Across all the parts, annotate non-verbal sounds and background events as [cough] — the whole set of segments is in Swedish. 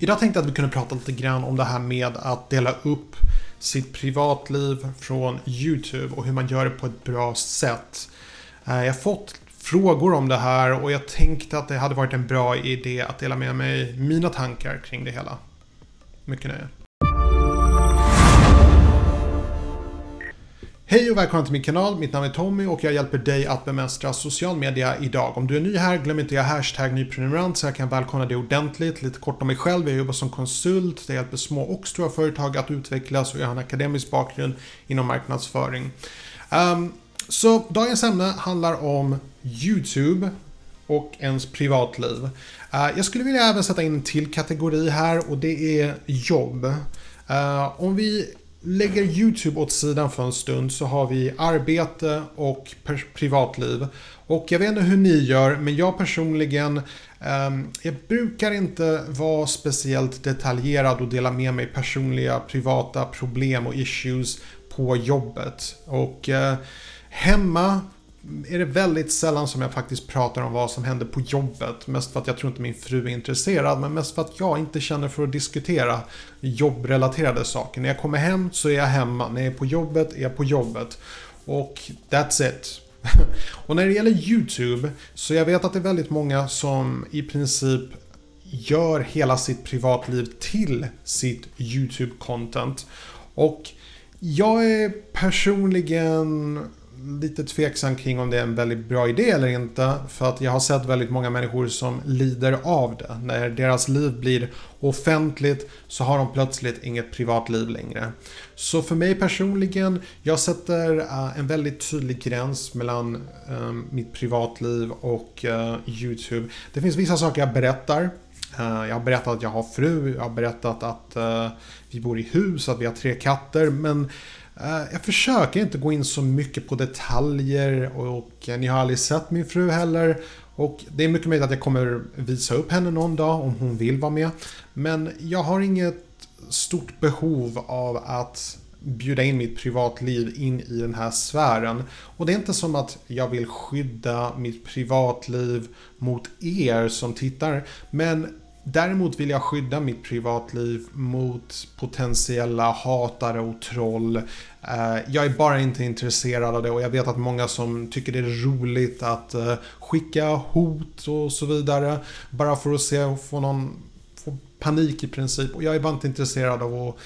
Idag tänkte jag att vi kunde prata lite grann om det här med att dela upp sitt privatliv från YouTube och hur man gör det på ett bra sätt. Eh, jag har fått frågor om det här och jag tänkte att det hade varit en bra idé att dela med mig mina tankar kring det hela. Mycket nöje. Hej och välkommen till min kanal. Mitt namn är Tommy och jag hjälper dig att bemästra social media idag. Om du är ny här, glöm inte att hashtag nyprenumerant så jag kan välkomna dig ordentligt. Lite kort om mig själv. Jag jobbar som konsult. Jag hjälper små och stora företag att utvecklas och jag har en akademisk bakgrund inom marknadsföring. Um, så dagens ämne handlar om YouTube och ens privatliv. Uh, jag skulle vilja även sätta in en till kategori här och det är jobb. Uh, om vi lägger YouTube åt sidan för en stund så har vi arbete och privatliv. Och jag vet inte hur ni gör, men jag personligen eh, jag brukar inte vara speciellt detaljerad och dela med mig personliga privata problem och issues på jobbet. Och eh, hemma är det väldigt sällan som jag faktiskt pratar om vad som händer på jobbet. Mest för att jag tror inte min fru är intresserad, men mest för att jag inte känner för att diskutera jobbrelaterade saker. När jag kommer hem så är jag hemma, när jag är på jobbet är jag på jobbet. Och that's it. [laughs] och när det gäller YouTube, så jag vet att det är väldigt många som i princip gör hela sitt privatliv till sitt YouTube-content. Och jag är personligen lite tveksam kring om det är en väldigt bra idé eller inte. För att jag har sett väldigt många människor som lider av det. När deras liv blir offentligt så har de plötsligt inget privatliv längre. Så för mig personligen, jag sätter eh, en väldigt tydlig gräns mellan eh, mitt privatliv och eh, YouTube. Det finns vissa saker jag berättar. Jag har berättat att jag har fru, jag har berättat att vi bor i hus, att vi har tre katter. Men Eh, jag försöker inte gå in så mycket på detaljer och eh, ni har aldrig sett min fru heller. Och det är mycket möjligt att jag kommer visa upp henne någon dag om hon vill vara med. Men jag har inget stort behov av att bjuda in mitt privatliv in i den här sfären. Och det är inte som att jag vill skydda mitt privatliv mot er som tittar. Men Däremot vill jag skydda mitt privatliv mot potentiella hatare och troll. Eh, jag är bara inte intresserad av det och jag vet att många som tycker det är roligt att eh, skicka hot och så vidare. Bara för att se och få någon få panik i princip. Och jag är bara inte intresserad av att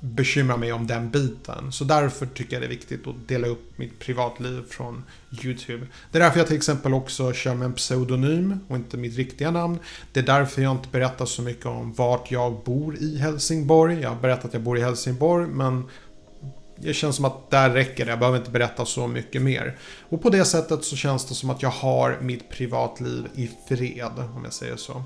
bekymra mig om den biten. Så därför tycker jag det är viktigt att dela upp mitt privatliv från YouTube. Det är därför jag till exempel också kör med en pseudonym och inte mitt riktiga namn. Det är därför jag inte berättar så mycket om vart jag bor i Helsingborg. Jag har berättat att jag bor i Helsingborg men det känns som att där räcker det. Jag behöver inte berätta så mycket mer. Och på det sättet så känns det som att jag har mitt privatliv i fred, om jag säger så.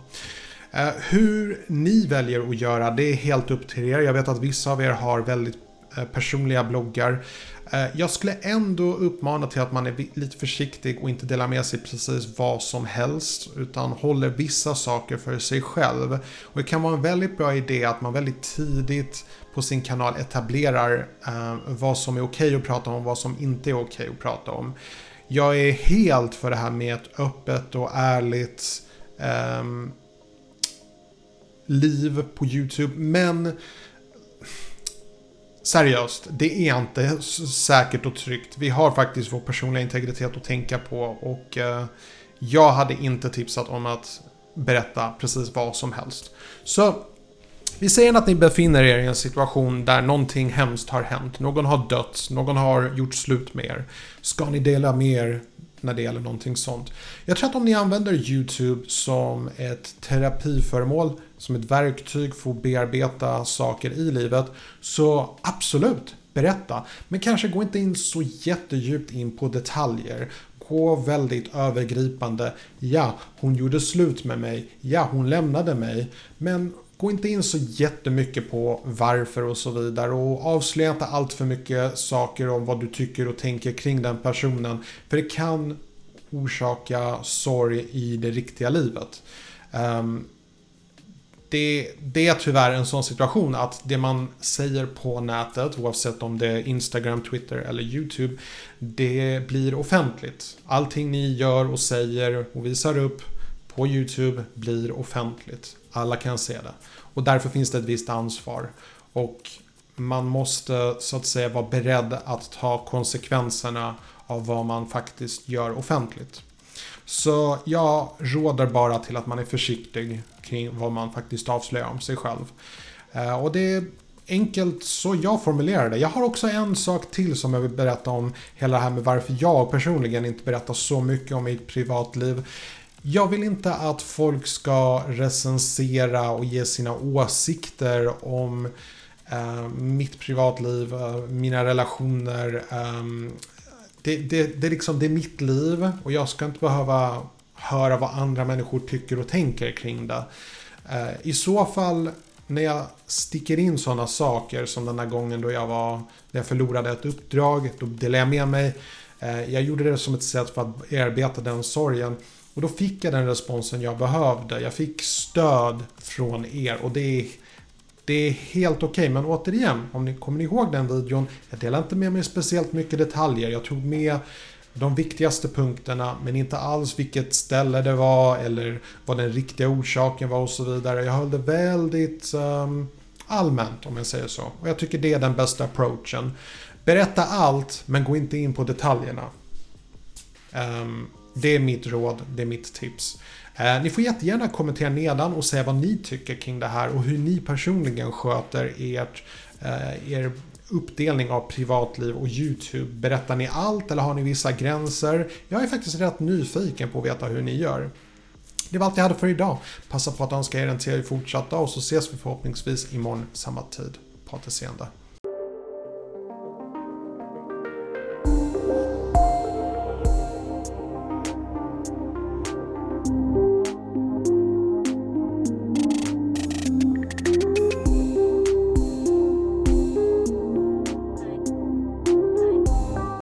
Eh, hur ni väljer att göra, det är helt upp till er. Jag vet att vissa av er har väldigt eh, personliga bloggar. Eh, jag skulle ändå uppmana till att man är lite försiktig och inte delar med sig precis vad som helst. Utan håller vissa saker för sig själv. Och det kan vara en väldigt bra idé att man väldigt tidigt på sin kanal etablerar vad som är okej okay att prata om och vad som inte är okej okay att prata om. Jag är helt för det här med ett öppet och ärligt um, liv på YouTube. Men seriöst, det är inte säkert och tryggt. Vi har faktiskt vår personliga integritet att tänka på och eh, jag hade inte tipsat om att berätta precis vad som helst. Så vi säger att ni befinner er i en situation där någonting hemskt har hänt. Någon har dött, någon har gjort slut med er. Ska ni dela med er när det gäller någonting sånt. Jag tror att om ni använder YouTube som ett terapiföremål, som ett verktyg för att bearbeta saker i livet, så absolut, berätta. Men kanske gå inte in så jättedjupt in på detaljer. Gå väldigt övergripande. Ja, hon gjorde slut med mig. Ja, hon lämnade mig. Men Gå inte in så jättemycket på varför och så vidare och avslöja inte allt för mycket saker om vad du tycker och tänker kring den personen. För det kan orsaka sorg i det riktiga livet. Um, det, det, är tyvärr en sån situation att det man säger på nätet, oavsett om det är Instagram, Twitter eller YouTube, det blir offentligt. Allting ni gör och säger och visar upp på YouTube blir offentligt. Alla kan se det. Och därför finns det ett visst ansvar. Och man måste så att säga vara beredd att ta konsekvenserna av vad man faktiskt gör offentligt. Så jag råder bara till att man är försiktig kring vad man faktiskt avslöjar om sig själv. Eh, och det är enkelt så jag formulerar det. Jag har också en sak till som jag vill berätta om hela det här med varför jag personligen inte berättar så mycket om mitt privatliv. Jag vill inte att folk ska recensera och ge sina åsikter om eh, mitt privatliv, eh, mina relationer. Eh, det, det, det, liksom, det är mitt liv och jag ska inte behöva höra vad andra människor tycker och tänker kring det. Eh, I så fall när jag sticker in sådana saker som den här gången då jag var, när jag förlorade ett uppdrag, då delade jag med mig. Eh, jag gjorde det som ett sätt för att bearbeta den sorgen. Och då fick jag den responsen jag behövde. Jag fick stöd från er och det är, det är helt okej. Okay. Men återigen, om ni kommer ihåg den videon. Jag delar inte med mig speciellt mycket detaljer. Jag tog med de viktigaste punkterna men inte alls vilket ställe det var eller vad den riktiga orsaken var och så vidare. Jag höll det väldigt um, allmänt om jag säger så. Och jag tycker det är den bästa approachen. Berätta allt men gå inte in på detaljerna. Um, det är mitt råd, det är mitt tips. Eh, ni får jättegärna kommentera nedan och säga vad ni tycker kring det här och hur ni personligen sköter ert, eh, er uppdelning av privatliv och YouTube. Berättar ni allt eller har ni vissa gränser? Jag är faktiskt rätt nyfiken på att veta hur ni gör. Det var allt jag hade för idag. Passa på att önska er en trevlig fortsatt dag och så ses vi förhoppningsvis imorgon samma tid. På återseende.